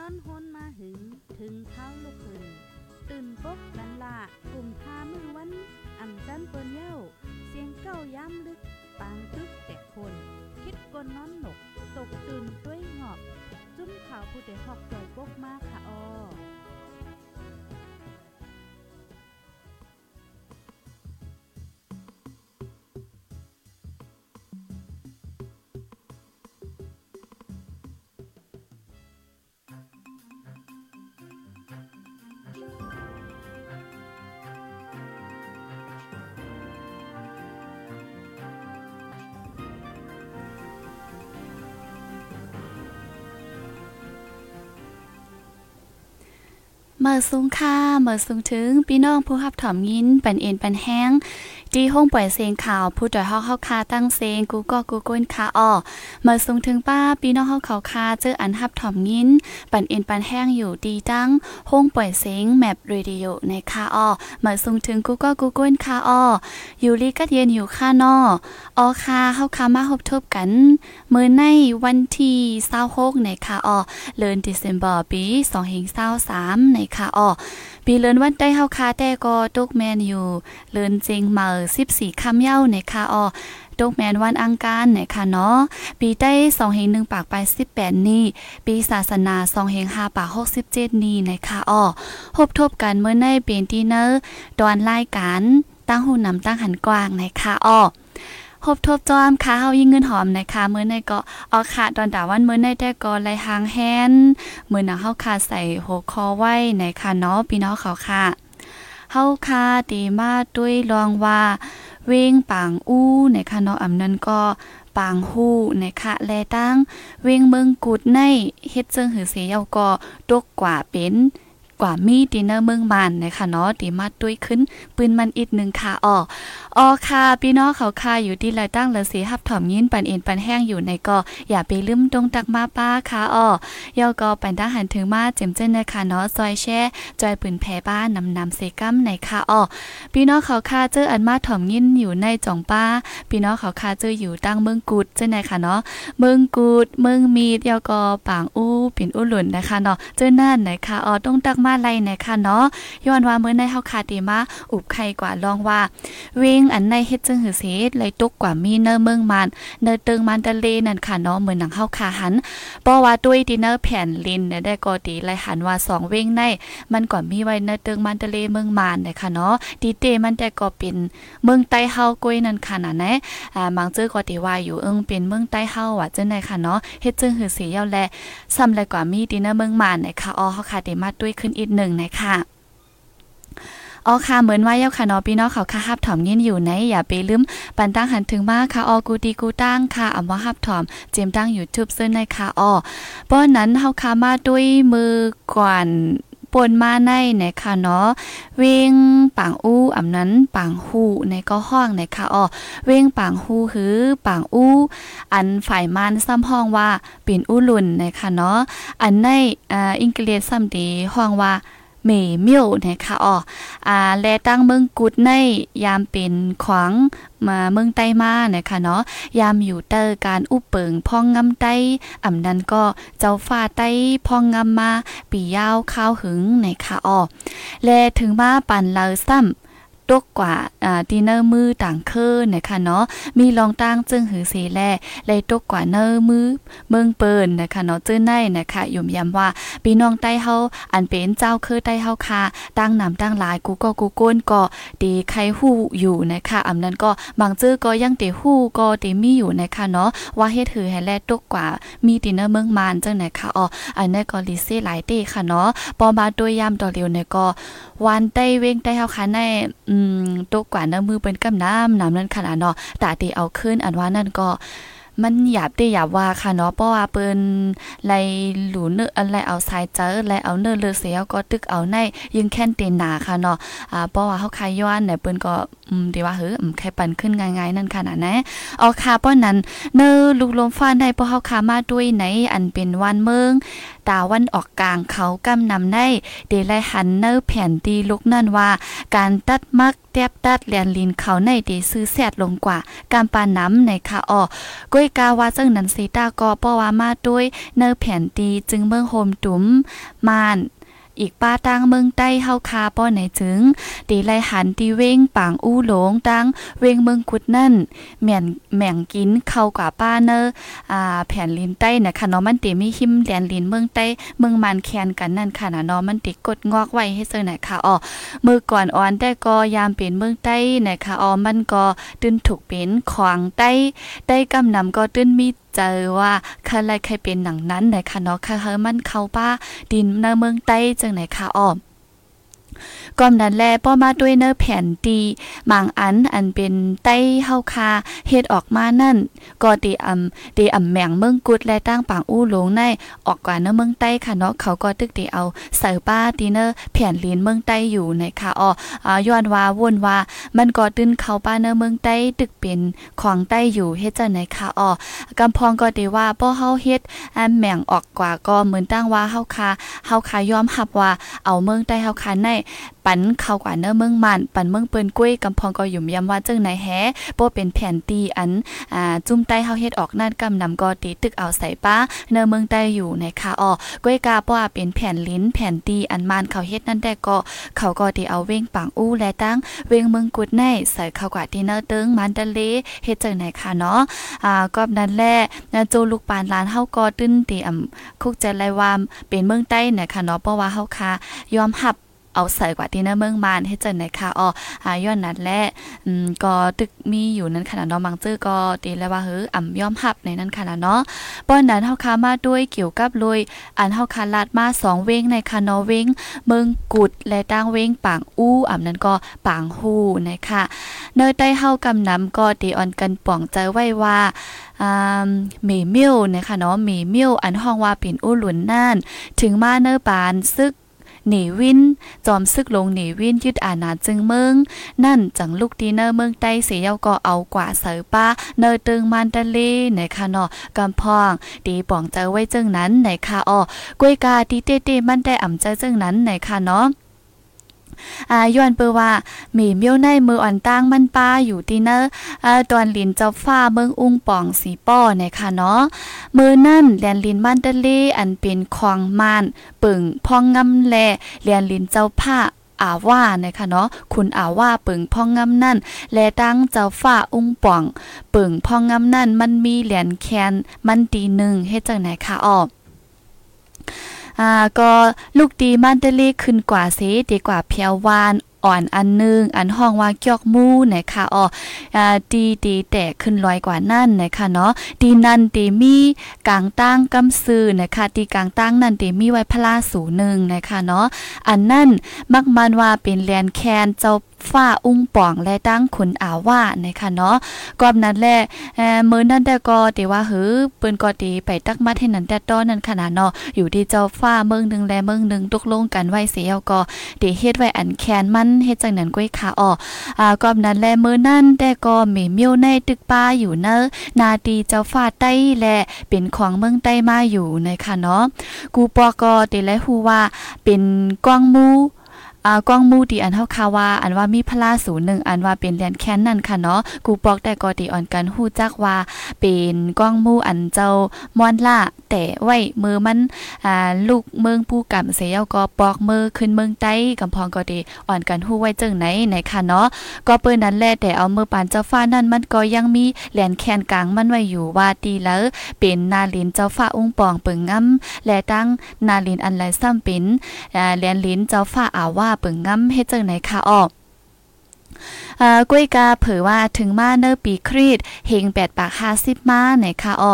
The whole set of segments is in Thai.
นอนฮนมาหึง ถึงเท้าลูกหึงตื่นปกกันละกลุ่มพามือวัน อ่ำจันเปิ้นเย้า เสียงเก้าย้ำลึก ปางตึกแต่คน คิดกนนอนหนก ตกตื่นด้วยหงอบ จุ้มข่าวผู้เด็กหอกจอยปกมากค่ะออ เมื่อสูงค่าเมื่อสูงถึงพี่น้องผู้รับถอมยินปันเอ็นปันแห้ง ที่ห้องปล่อยเสียงข่าว ผู้ดอยเฮาเฮาคาตั้งเสียงกูก็กูก้นคาอ้อมื่อสูงถึงป้าพี่น้องเฮาเขาคาเจออันรับถอมยินปันเอ็นปันแห้งอยู่ดีตั้งห้องปล่อยเสียงแมปเรดิโอในคาอ้อมื่อสูงถึงกูก็กูก้นคาอ้ออยู่ลีกัดเย็นอยู่ค่านอออคาเฮาคามาพบทบกันเมื่อในวันที่26ในคาอ้อเดือนธันวาคมปี2523ในค่ะอ้อปีเลินวันได้เฮาคาแต่ก็ตกแมนอยู่ เลินจริงมา14ค่ำเย้าในค่ะอ้อตกแมนวันอังคารในค่ะเนาะ ปีได้2เฮง1ปากไป18นี่ ปีศาสนา2เฮง5ปาก67นี่ในค่ะอ้อพบทบกันเมื่อในเป็นที่เนอร์ดอนรายการตั้งหูนำตั้งหันกว้างในค่ะอ้อ พบทบจอมค่ะเฮายิ่งเงินหอมนะคะมื้อในก็ออค่ะตอนดาวันมื้อในแต่ก็ไลหางแฮนมื้อน่ะเฮาค่ะใส่หัวคอไว้ในค่ะเนาะพี่น้องเขาค่ะเฮาค่ะตีมาด้วยลองว่าเวงปางอู้ในค่ะเนาะอำนั้นก็ปางฮู้ในค่ะแลตั้งเวงเมืองกุดในเฮ็ดเจิงหือเสียาก็ตกกว่าเป็น กว่ามีดินเนอร์เมืองมันนะคะเนาะตีมาด้วยขึ้นปืนมันอีกหนึ่งค่ะอ๋ออ๋อค่ะพี่น้องเขาค่ะอยู่ที่ไรตั้งละสีหับถอมยินปันเอ็นปันแห้งอยู่ในก็อย่าไปลืมตรงตักมาป้าค่ะอ๋อยอก็ปันทหารถึงมาเจ็มเจนนะคะเนาะซอยแช่จอยปืนแพ่บ้านนำนำเซกัมในค่ะอ๋อพี่น้องเขาค่ะเจออันมาถอมยินอยู่ในจ่องป้าพี่น้องเขาค่ะเจออยู่ตั้งเมืองกุดเจ้นไหนค่ะเนาะเมืองกุดเมืองมีดยอก็ปางอู้ปิ่นอู้หลุนนะคะเนาะเจอนั่นไหนค่ะอ๋อต้องตักมาไล่นะคะเนาะย้อนว่าเมื่อในเฮาคาดีมาอุบไข่กว่าลองว่าเวงอันในเฮ็ดจึงหือเสเลยตกกว่ามีเนอร์เมืองมันเนอร์ติงมันทะเลนั่นค่ะเนาะเหมือนหนังเฮาคาหันเพราะว่าด้วยดินเนอร์แผ่นลินเนี่ยได้ก็ดีไลหันว่า2เวงในมันกว่ามีไว้เนอร์ติงมันทะเลเมืองมันนะคะเนาะดีเตมันแต่ก็เป็นเมืองใต้เฮาก้ยนั่นค่ะน่ะนะอ่าบางเจอก็ดีว่าอยู่เอิงเป็นเมืองใต้เฮาว่าจังได๋ค่ะเนาะเฮ็ดจึงหือเสียาวแลซ้ำเลยกว่ามีดินเนอร์เมืองมันนะคะอ๋อเฮาคาได้มาด้วยขึ้นอีกหนะคะอ๋อค่ะเหมือนว่าเย้าค่ะเนาะพี่น้องเขาค่ะฮับถอมยินอยู่ไหนอย่าไปลืมปันตั้งหันถึงมากค่ะออกูดีกูตั้งค่ะอำว่าฮับถอมเจมตั้งยูทูบซึ่งในค่ะอ๋อป้อนนั้นเฮาค่ะมาด้วยมือก่อน ปนมาในในคะเนาะเวงปางอู้อำนั้นปางหูในก็ห้องในคะอ๋อเวงปางหูหือปางอู้อันฝ่ายมันซ้ำห้องว่าเป็นอู้ลุ่นในคะเนาะอันในอ่าอังกฤษซ้ำดีห้องว่า เมเมียวนะคะอ๋ออ่าและตั้งเมืองกุดในยามเป็นขวางมาเมืองใต้มานะคะเนาะยามอยู่เตอร์การอุปเปิงพองงำใต้อำนั้นก็เจ้าฟ้าใต้พองงามาปียาวข้าวหึงนะคะอ๋อและถึงมาปั่นเลาซ้ำ ตกกว่าอ่าดีเนอร์มือต่างเคือนะคะเนาะมีรองตั้งจึงหือเสแลเลยตกกว่าเนอร์มือเมืองเปินนะคะเนาะจื้อในนะคะยุ่มย้ำว่าพี่น้องใต้เฮาอันเป็นเจ้าคือใต้เฮาค่ะตั้งนำตั้งหลายกูก็กูก้นก็ดีใครฮู้อยู่นะคะอำนั้นก็บางจื้อก็ยังเตฮู้ก็เตมีอยู่นะคะเนาะว่าเฮ็ดถือให้แลตกกว่ามีดินเนอร์เมืองมานจังไหนคะอ๋ออันนี้ก็ลิเซหลายเต้ค่ะเนาะปอมาโดยยามต่อเร็วเนี่ยก็ วันใต้เว้งใต้เฮาค่ะในอืมตกกว่าน้ำมือเป็นกำน้ำน้ำนั้นขนาดเนาะตาตีเอาขึ้นอันว่านั่นก็มันหยาบได้หยาบว่าค่ะเนาะเพราะว่าเปิ้นไลหลูเนื้ออะไรเอาสายเจอไลเอาเนื้อเลือเสียก็ตึกเอาในยิงแค่นเตนหนาค่ะเนาะอ่าเพราะว่าเฮาคายย้อนเนี่ยเปิ้นก็อืมดีว่าเฮ้อแค่ปันขึ้นง่ายๆนั่นค่ะนะนะเอาค่ะเพราะนั้นเนื้อลูกลมฟ้าได้เพราะเฮาคามาด้วยไหนอันเป็นวันเมือง ตาวันออกกลางเขากำนำได้เดลัยหันเนอร์แผ่นดีลุกนั่นว่า การตัดมักแตบตัดแลนลินเขาในเดซื้อแซดลงกว่า การปานน้ำในคาออก้อยกาว่าจังนันซีตาก็ป้อว่ามาด้วยเนอร์แผ่นดีจึงเมืองโฮมตุ้มมาน อีกป้าตั้งเมืองใต้เฮาคาป้อไหนถึงตีไลหันตีเว้งปางอู้หลงตั้งเว้งเมืองกุดนั่นแม่นแม่งกินเข้ากว่าป้าเนออ่าแผ่นลินใต้นะคะเนาะมันติมีหิมแดนลินเมืองใต้เมืองมันแคนกันนั่นค่ะนะเนาะมันติกดงอกไว้ให้เซอไหนค่ะอ๋อมือก่อนอ่อนได้ก็ยามเป็นเมืองใต้นะคะอ๋อมันก็ตื้นถูกเป็นขวางใต้ได้กำนำก็ตื้นมี เจอว่าคันไรใครเป็นหนังนั้นไหนคะเนาะค่ะเฮอมันเข้าป้าดินในเมืองใต้จังไหนคะอ้อม ก้อมนั้นแลป้อมาด้วยเนื้อแผ่นตีบางอันอันเป็นไต้เฮาคาเฮ็ดออกมานั่นก็ตีอำตีอำแหมงเมืองกุดและตั้งปางอู้หลงในออกกว่าเนื้อเมืองใต้ค่ะเนาะเขาก็ตึกตีเอาใส่ป้าตีเนื้อแผ่นลิ้นเมืองใต้อยู่ในค่ะอ๋อย้อนว่าวนว่ามันก็ตึ้นเขาป้าเนื้อเมืองใต้ตึกเป็นของใต้อยู่เฮ็ดจังไหนค่ะอ๋อกำพองก็ตีว่าป้อเฮาเฮ็ดอันแหมงออกกว่าก็เหมือนตั้งว่าเฮาคาเฮาคายอมรับว่าเอาเมืองใต้เฮาคาในปันเข้ากว่าเนื้อเมืองมันปันเมืองเปิ้นกุ้ยกำพองก็ยุ่มยำว่าจังไหนแฮบ่เป็นแผ่นตีอันอ่าจุ่มใต้เฮาเฮ็ดออกนั่นกำนำก็ตีตึกเอาใส่ป้าเนื้อเมืองใต้อยู่ในคาอ้อกุ้ยกาป้ว่าเป็นแผ่นลิ้นแผ่นตีอันมันเขาเฮ็ดนั่นแต่ก็เขาก็ตีเอาเว้งปังอู้และตั้งเว้งเมืองกุดในใส่เข้ากว่าที่เนื้อตึงมันทะเลเฮ็ดจังไหนค่ะเนาะอ่าก็นั้นแหละนะโจลูกปานลานเฮาก็ตึ้นตีอ่ำคุกจไลวามเป็นเมืองใต้นะคะเนาะเพราะว่าเฮาคายอมรับ เอาใส่กว่าที่ในเมืองมานให้จังไหนค่ะอ๋ออาย้อนนั้นแหละอืมก็ตึกมีอยู่นั้นขนาดเนาะบางจื้อก็ตีแล้วว่าเฮ้ออ่ำย่อมหับในนั้นขนาดเนาะป้อนนั้นเฮาคามาด้วยเกี่ยวกับลุยอันเฮาคาลาดมา2เว้งในคาเนาะเว้งเมืองกุดและตั้งเว้งปางอู้อ่ำนั้นก็ปางฮู้นะคะเนยใต้เฮากำนำก็ตีออนกันป่องใจไว้ว่าอ่าเมมิลนะคะเนาะเมมิลอันห้องว่าเป็นอู้หลุนน่าน ถึงมาเนอปานซึก หนีวิน จอมซึกลงหนีวินยึดอาณาจึงเมือง นั่นจังลูกดีเนอร์เมืองใต้เสียก็เอากว่าเสือป้าเนอตึงมันตะลีในคาเนาะกำพองดีป่องเจอไว้จึงนั้นในคาอ้อกวยกาดีเต้เต้มันได้อ่ำใจจึงนั้นในคาเนาะ อาย้อนเปว่ามีเมียวในมืออ่อนตั้งมันป้าอยู่ที่เนออ่าตอนลินเจ้าฟ้าเมืองอุ้งป่องสีป้อในค่ะเนาะมือนั่นแลนลินมันตะเลอันเป็นคองมานปึ่งพองงำแลแลนลินเจ้าผ้าอาว่านะคะเนาะคุณอาว่าปึงพ่องงำนั่น และตั้งเจ้าฟ้าอุ้งป่อง ปึงพ่องงำนั่น มันมีเหรียญแคนมันตีหนึ่งเฮ็ดจังไหนคะออ อ่าก็ลูกดีมันเดลีขึ้นกว่าเสดีกว่าเพียววานอ่อนอันนึงอันห้องว่าเกียกมู่นะคะอ๋ออ่าดีดีแต่ขึ้นลอยกว่านั่นนะคะเนาะดีนั่นดีมีกลางตั้งกำซื้อนะคะดีกลางตั้งนั่นดีมีไว้พลาสูหนึ่งนะคะเนาะอันนั่นมักมันว่าเป็นแลนแคนเจ้า ฝ้าอุ้งป่องและตั้งขุนอาว่านะคะเนาะกอบนั้นแหละเมื้อนั้นแต่ก็ติว่าหือเปิ้นก็ตีไปตักมัดให้นั้นแต่ต้อนนั้นขนาดเนาะอยู่ที่เจ้าฟ้าเมืองนึงและเมืองนึงตกลงกันไว้เสียก็ติเฮ็ดไว้อันแคนมันเฮ็ดจังนั้นก้อยขาอออ่ากอบนั้นแลเมื้อนั้นแต่ก็มีเมียวในตึกป้าอยู่เนอะนาตีเจ้าฟ้าใต้และเป็นของเมืองใต้มาอยู่นะคะเนาะกูปอก็ติและฮู้ว่าเป็นกวางมู อ่ากล้องมูดีอันเฮาคาว่า อันว่ามีพลาศูนย์หนึ่งอันว่าเป็นแลนแค้นนั่นค่ะเนาะกูปอกแต่ก็ดีอ่อนกันฮู้จักว่า เป็นกล้องมูอันเจ้ามอนล่าแต่ไว้มือมันอ่าลูกเมืองผู้กำเสียก็ปอกมือขึ้นเมืองใต้กำพองก็ดีอ่อนกันฮู้ไว้จึงไหนไหนค่ะเนาะก็เปิ้นนั้นแลแต่เอามือปานเจ้าฟ้านั่นมันก็ยังมีแหลนแค้นกลางมันไว้อยู่ว่าดีแล้วเป็นนาลินเจ้าฟ้าองค์ปองเปิงงำและตั้งนาลินอันไรซ้ำเป็นอ่าแหลนลินเจ้าฟ้าอาว่าเปิงงำเฮ็ดจังไหนคะออ กล้วยกาเผยว่าถึงมาเนอปีครีดเฮงแปดปากห้าสิบมาไหนคะอ๋อ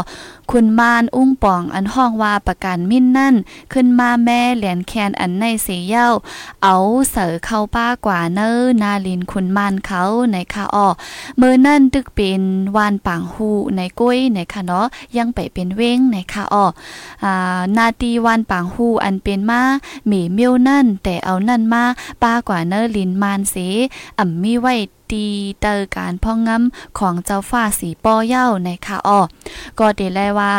คุณมานอุ้งป่องอันห้องว่าประกันมิ่นนั่น ขึ้นมาแม่เหรียญแคนอันในเสียเย้า เอาเสือเข้าป้ากว่าเนอนาลินคุณมานเขาในคะอ๋อเมื่อนั่นตึกเป็นวานปางหูในก้วยในคะเนาะยังไปเป็นเว้งในคะอ๋ออนาตีวานปางหูอันเป็นมาหมีเมียวนั่น แต่เอานั่นมาป้ากว่าเนอลินมานเสอ่ำมีไว้ตีเตอการพ่องงำของเจ้าฟ้าสีป้อเย้าในคะอ้อก็เดแลว่า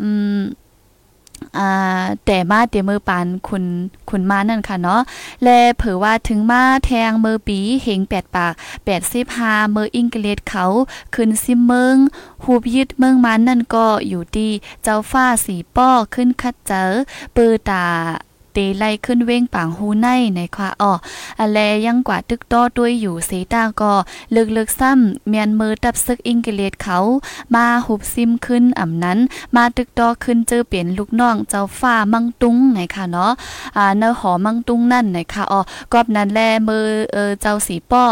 อืมอ่าแต่มาเตมือปานคุณคุณมานั่นค่ะเนาะและเผอว่าถึงมาแทงมือปีเหง8ปดปาก85มืออังเกฤษเขาขึ้นซิมเมืองหูบยึดเมืองมันนั่นก็อยู่ดีเจ้าฟ้าสีป้อขึ้นคัดเจอเปิดตา เตไล่ขึ้นเว้งปางหูในในควาอ้ออะไรยังกว่าตึกต้อด้วยอยู่สีตาก็เลึกกซ้ำเมียนมือตับซึกอิงกิเลสเขา มาหุบซิมขึ้นอ่ำนั้น มาตึกต้อขึ้นเจอเปลี่ยนลูกน้องเจ้าฟ้ามังตุงไหนค่ะเนาะอ่าเนอหอมังตุงนั่นไหนค่ะอ้อกอบนั้นแลมือเออเจ้าสีป้อ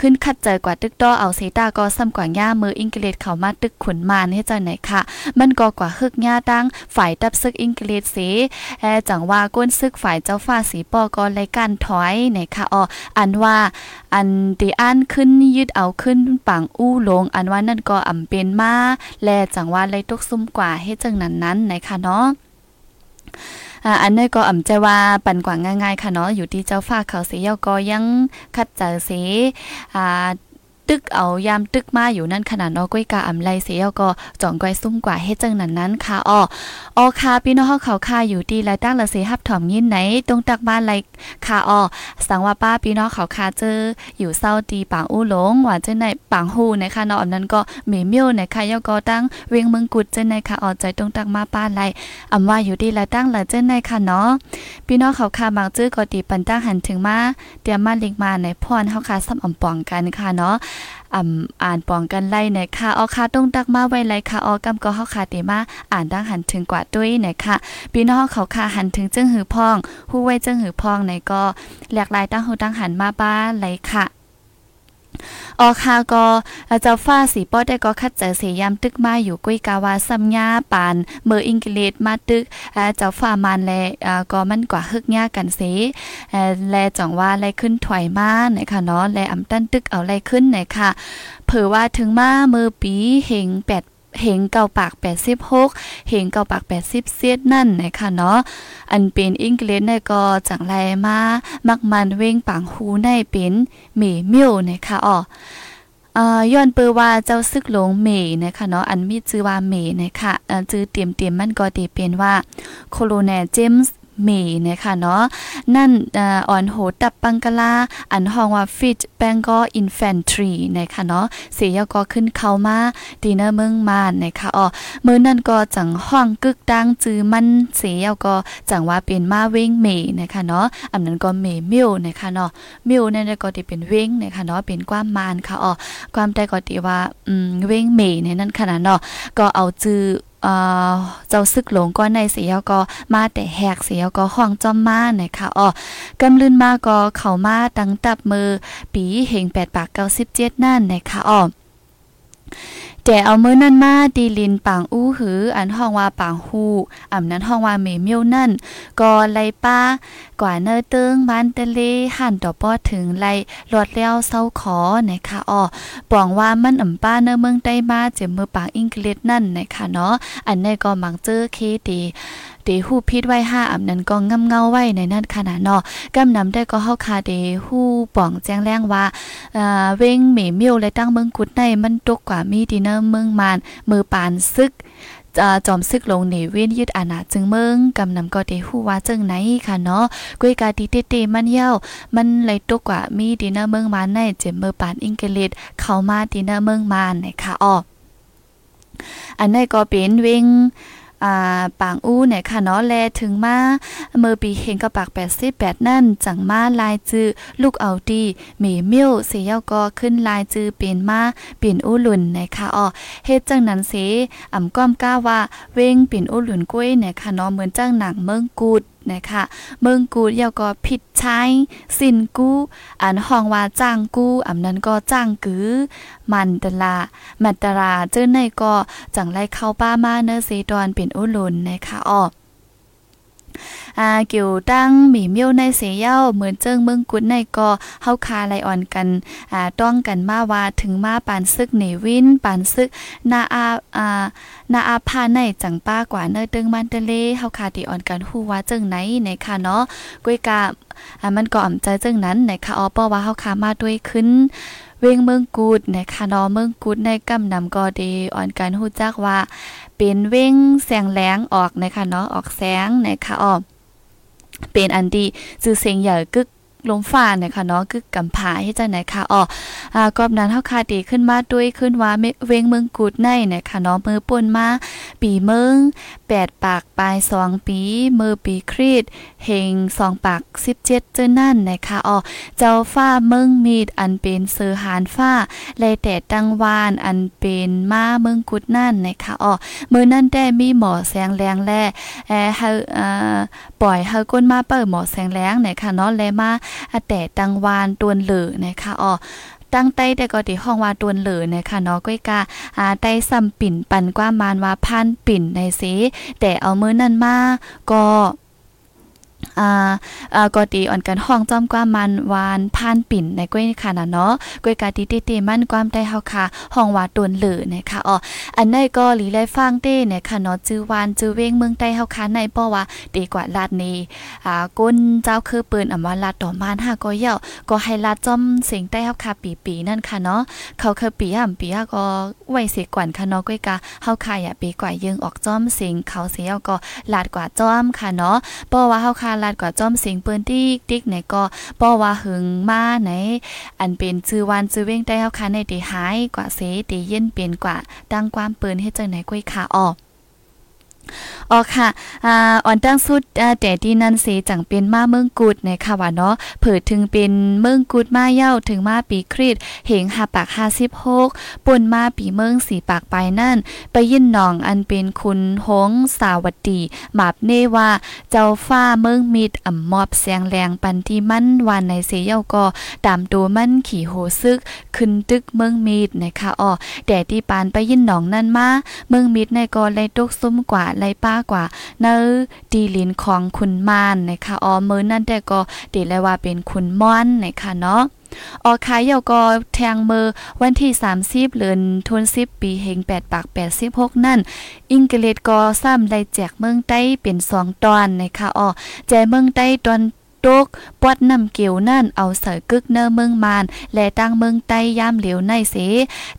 ขึ้นคัดเจอกว่าตึกต้อเอาสีตาก็ซ้ำกว่าย่ามืออิงกิเลสเขามาตึกขุนมานให้เจ้าไหนค่ะ มันก็กว่าฮึกย่าตั้งฝ่ายตับซึกอิงกิเลสเสแอจังว่าก้นซึกฝ่ายเจ้าฟ้าสีปอก็รายการถอยในค่ะอ๋ออันว่าอันตีอันขึ้นยืดเอาขึ้นปังอู้ลง อันว่านั่นก็อ่ำเป็นมาแลจังว่าเลยตกซุ่มกว่าให้จังนั้นนั้นในค่ะเนาะอันนี้ก็อ่ำใจว่าปันกว่าง่ายๆค่ะเนาะอยู่ที่เจ้าฟ้าเขาเสียก็ยังคัดเจอเสีอ่า ตึกเอายามตึกมาอยู่นั่นขนาดนอก้อยกาอำไลเสียก็จ่องก้อยซุ่มกว่าเฮ็ดจังนั้นนั้นค่ะอ้อออค่ะพี่น้องเฮาเขาค่ะอยู่ดีและตั้งละเสฮับถ่อมยินไหนตรงตักบ้านไรค่ะอ้อสังว่าป้าพี่น้องเขาค่ะเจออยู่เศร้าตีปางอู้หลงว่าเจอในปางฮูนะคะเนาะอันนั้นก็เมเมียวนะคะยก็ตั้งเวียงเมืองกุดเจอในค่ะอ้อใจตรงตักมาป้าไรอำว่าอยู่ดีและตั้งละเจอในค่ะเนาะพี่น้องเขาค่ะบางจื้อก็ตีปันตั้งหันถึงมาเตรียมมาลิงมาในพรเฮาค่ะซ้ำอำปองกันค่ะเนาะอ่ำอ่านปองกันไล่ในค่ะออค่ะต้องตักมาไว้ไล่ค่ะออกำก็เฮาค่ะเตมาอ่านดังหันถึงกว่าด้วยนะคะพี่น้องเขาค่ะหันถึงจึงหือพอง ผู้ไว้จึงหือพองในก็หลากหลายตั้งหูตั้งหันมาบ้าไลค่ะ ออคาก็เจ้าฟ้าสีป้อได้ก็คัดเจอเสียามตึกมาอยู่กุ้ยกาวาซัมญาปานเมออังกฤษมาตึกเจ้าฟ้ามันแลก็มันกว่าฮึกยากันเสแลจ่องว่าไลขึ้นถอยมานะคะเนาะแลอำตั้นตึกเอาไลขึ้นนะคะเผื่อว่าถึงมาเมือปีเหงแปด เหงเก่าปาก86เหงเก่าปาก80เสียดนั่นนะคะเนาะอันเป็นอังกฤษเนี่ยก็จังไรมามักมันเว้งปังหูในเป็นเมมิวนะคะอ๋ออาย้อนเปือว่าเจ้าซึกหลงเมนะคะเนาะอันมีชื่อว่าเมนะคะอ่าชื่อเตรียมๆมันก็ตีเป็นว่าโคโลเนลเจมส์ เมนะคะเนาะนั่นอ่อนโหตับปังกลาอันห้องว่าฟิตแบงกออินแฟนทรีนะคะเนาะเสียก็ขึ้นเขามาดีเนอร์เมืองมานนะคะอ๋อเมื่อนั่นก็จังห้องกึกดังจือมันเสียก็จังว่าเป็นมาเว้งเมนะคะเนาะอันนั้นก็เมมิวนะคะเนาะมิวนั่นก็ที่เป็นเว้งนะคะเนาะเป็นความมานค่ะอ๋อความแต่ก็ที่ว่าอืมเว้งเมในนั้นขนาดเนาะก็เอาจือ เจ้าซึกหลงก็ในเสียก็มาแต่แหกเสียก็ห้องจอมมานะคะอ๋อกำลืนมาก็เข้ามาตั้งตับมือปีเหง8ปาก97นั่นนะคะอ๋อ แต่เอามือนั่นมาดีลินปางอู้หือ อันห้องว่าปางฮูอ่ำนั้นห้องว่าเมเมียวนั่นก็ไลป้ากว่าเนอเติงบ้านเตเลหันต่อป้อถึงไล่รถเลี้ยวเศร้าขอนะคะอ๋อปองว่ามันอ่ำป้าเนอเมืองได้มาเจ็บมือปางอังกฤษนั่นนะคะเนาะอันนี้ก็มังเจอเคดี เดฮู้พิดไว้ห้าอำนั้นก็งำเงาไว้ในนั้นขนาดเนาะกำนำได้ก็เฮาคาเดฮู้ป่องแจ้งแรงว่าอ่าเว้งเมมิวและตั้งเมืองกุดในมันตกกว่ามีดินเนอร์เมืองมานมือปานซึกจอมซึกลงในเว้นยึดอาณาจึงเมืองกำนำก็ได้ฮู้ว่าจึงไหนค่ะเนาะกุ้ยกาติเตๆมันเย้ามันเลยตกกว่ามีดินเนอร์เมืองมานในเจมเมอร์ปานอิงเกลิดเข้ามาดินเนอร์เมืองมานนะคะอ้ออันนี้ก็เป็นเวง อ่าปางอู้เนี่ยค่ะเนาะแลถึงมาเมื่อปีเฮงก็ปาก88 นั่น จังมาลายจื้อลูกเอาดีเมมิวเสียก็ขึ้นลายจื้อเป็นมาเปลี่ยนอู้หลุนนะคะอ๋อเฮ็ดจังนั้นเสอ่ำก้อมก้าว่าเว้งเปลี่ยนอู้หลุนกล้วยเนี่ยค่ะเนาะเหมือนจังหนังเมืองกูด นะคะเมืองกูดเยวก็ผิดใช้สินกู อันห้องว่าจ้างกูอันั้นก็จ้างกือ มันตลามันตราเจ้าในก็จังไรเข้าป้ามาเนอเซดอนเป็นอุลุนนะคะอ้อ อ่าเกี่ยวตั้งหมีเมียวในเสียเย้าเหมือนเจิงเมืองกุดในก็เฮาคาไลออนกันอ่าต้องกันมาว่าถึงมาปานซึกเนวินปานซึกนาอาอ่านาอาพาในจังป้ากว่าเนอตึงมันเตเลเฮาคาติออนกันฮู้ว่าจึงไหนในค่ะเนาะกวยกาอ่ามันก็อ่ำใจเจึงนั้นในค่ะออป้อว่าเฮาคามาด้วยขึ้น เวงเมืองกูดนะคะเนาะเมืองกูดในกำนำก็ดีอ่อนการฮู้จักว่า เป็นเวงแสงแหลงออกนะคะเนาะออกแสงนะคะออกเป็นอันดีซื่อเสียงใหญ่กึกลมฟ้าเนี่ยค่ะเนาะคือกำผาให้จังไหนค่ะอ๋ออ่ากอบนั้นเฮาคาดีขึ้นมาด้วยขึ้นว่าเวงเมืองกูดในเนี่ยค่ะเนาะมือป่นมาปีเมือง8ปากปลาย2ปีมือปีครีดเฮง2ปาก17เจ้านั่นนะคะอ๋อเจ้าฟ้าเมืองมีดอันเป็นเสือหานฟ้าและแต่ตังวานอันเป็นมาเมืองกุดนั่นนะคะอ๋อมือนั่นได้มีหมอแสงแรงแลเอ่อเฮาอ่าปล่อยเฮาก้นมาเปิดหมอแสงแรงนะคะเนาะแลมาแต่ตังวานตวนเหลือนะคะอ๋อ ตั้งใต้แต่ก็ที่ห้องว่าตวนเหลือนะคะเนาะก้อยกาอ่าใต้ซ้ำปิ่นปันกว่ามานว่าพันปิ่นในสิแต่เอามือนั่นมาก็ อ่าอ่าก็ตีอ่อนกันห้องจอมกว่ามันวานผ่านปิ่นในก้อยค่ะนะเนาะก้อยกาตีตีตีมันความได้เฮาค่ะ ห้องว่าตวนเหลือนะคะอ๋ออันนี้ก็หลีไลฟังเต้เนี่ยค่ะเนาะจื้อวานจื้อเวงเมืองใต้เฮาค่ะในเพราะว่าดีกว่าลาดนี้อ่าก้นเจ้าคือปืนอำว่าลาดต่อมาน5ก็เย่าก็ให้ลาดจอมเสียงใต้เฮาค่ะปีๆนั่นค่ะเนาะเขาคือปีอ่ำปีอะก็ไว้เสียกว่าค่ะเนาะก้อยกาเฮาค่ะอย่าปีกว่ายิงออกจอมเสียงเขาเสียก็ลาดกว่าจอมค่ะเนาะเพราะว่าเฮาค่ะลาดกว่าจอมเสียงปืนติ๊กติ๊กไหนก็ป้อว่าหึงมาไหน อันเป็นชื่อวันจื้อเว้งได้เฮาค่ะในตีหายกว่าเสตีเย็นเปลี่ยนกว่าดังความปืนเฮ็ดจังไหนก้อยขาออก อ๋อค่ะอ่าอ่อนตั้งสุดแต่ที่นั่นเสจังเป็นมาเมืองกุดนะคะว่าเนาะเผิดถึงเป็นเมืองกุดมาเย้าถึงมาปีคริสเหงหาปาก56ป่นมาปีเมืองสีปากไปนั่น ไปยินหนองอันเป็นคุณหงสาวัตดีหมาบเนว่าเจ้าฟ้าเมืองมิดอ่ำมอบแสงแรงปันที่มั่นวันในเสเย้าก็ตามตัวมั่นขี่โหซึก ขึ้นตึกเมืองมิดนะคะอ๋อแต่ที่ปานไปยินหนองนั่นมาเมืองมิดในก็เลยตกซุ่มกว่าไลป้ากว่าเนื้อดีลินของคุณมานนะคะอ๋อมือนั่นแต่ก็ดีเลยว่าเป็นคุณม่อนนะคะเนาะออกขายเยาก็แทงมือวันที่ 30เดือนธันวาคมปีเฮง8ปาก86 นั่นอังกฤษก็ซ้ำได้แจกเมืองใต้เป็น 2 ตอนนะคะอ๋อแจเมืองใต้ตอนตก ปอดน้ำเกี่ยวนั่นเอาเสยกึกเนอเมืองมาน และตั้งเมืองใต้ยามเหลียวในเส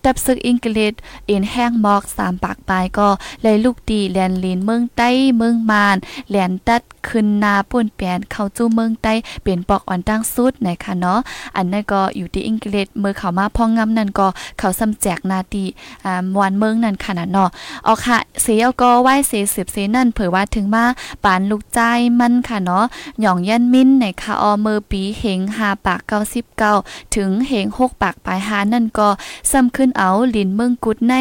ตับซึกอังกฤษเอ็นแห้งหมอกสามปากปลายก็เลยลูกตีแลนลินเมืองใต้เมืองมานแลนตัดขึ้นนาป่นแปนเข้าจู้เมืองใต้เปลี่ยนปอกอ่อนตั้งสุดนะคะเนาะอันนั้นก็อยู่ที่อังกฤษเมื่อเขามาพองงำนั่นก็เขาสำแจกนาตีอ่ามวนเมืองนั่นขนาดเนาะเอาค่ะเสียก็ไหว้เสียสืบเสนั่นเผยว่าถึงมาปานลูกใจมันค่ะเนาะหย่องยันมินในค่ะออเมื่อปีเหงหาปากเก้าสิบเก้าถึงเหงหกปากปลายหานั่นก็ซ้ำขึ้นเอาลินเมืองกุดใน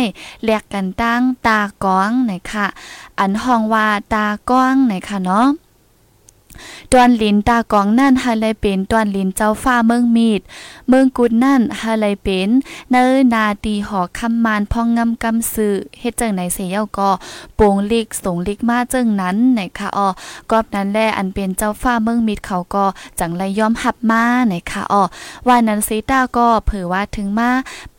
แลกกันตั้งตาก้องไหนค่ะ อันห้องว่าตาก้องไหนค่ะเนาะ ตวนลินตากองนั่นฮาเลยเป็นตวนลินเจ้าฟ้าเมืองมีด เมืองกุดนั่นฮาเลยเป็นเนอนาตีหอคำมานพองงำกำสือเฮ็ดจังไหนเสียก็โปงลิกสงลิกมาจังนั้นไหนคะอ้อกอบนั้นแลอันเป็นเจ้าฟ้าเมืองมีดเขาก็จังไรยอมหับมาไหนคะอ้อว่านั้นซีตาก็เผยว่าถึงมา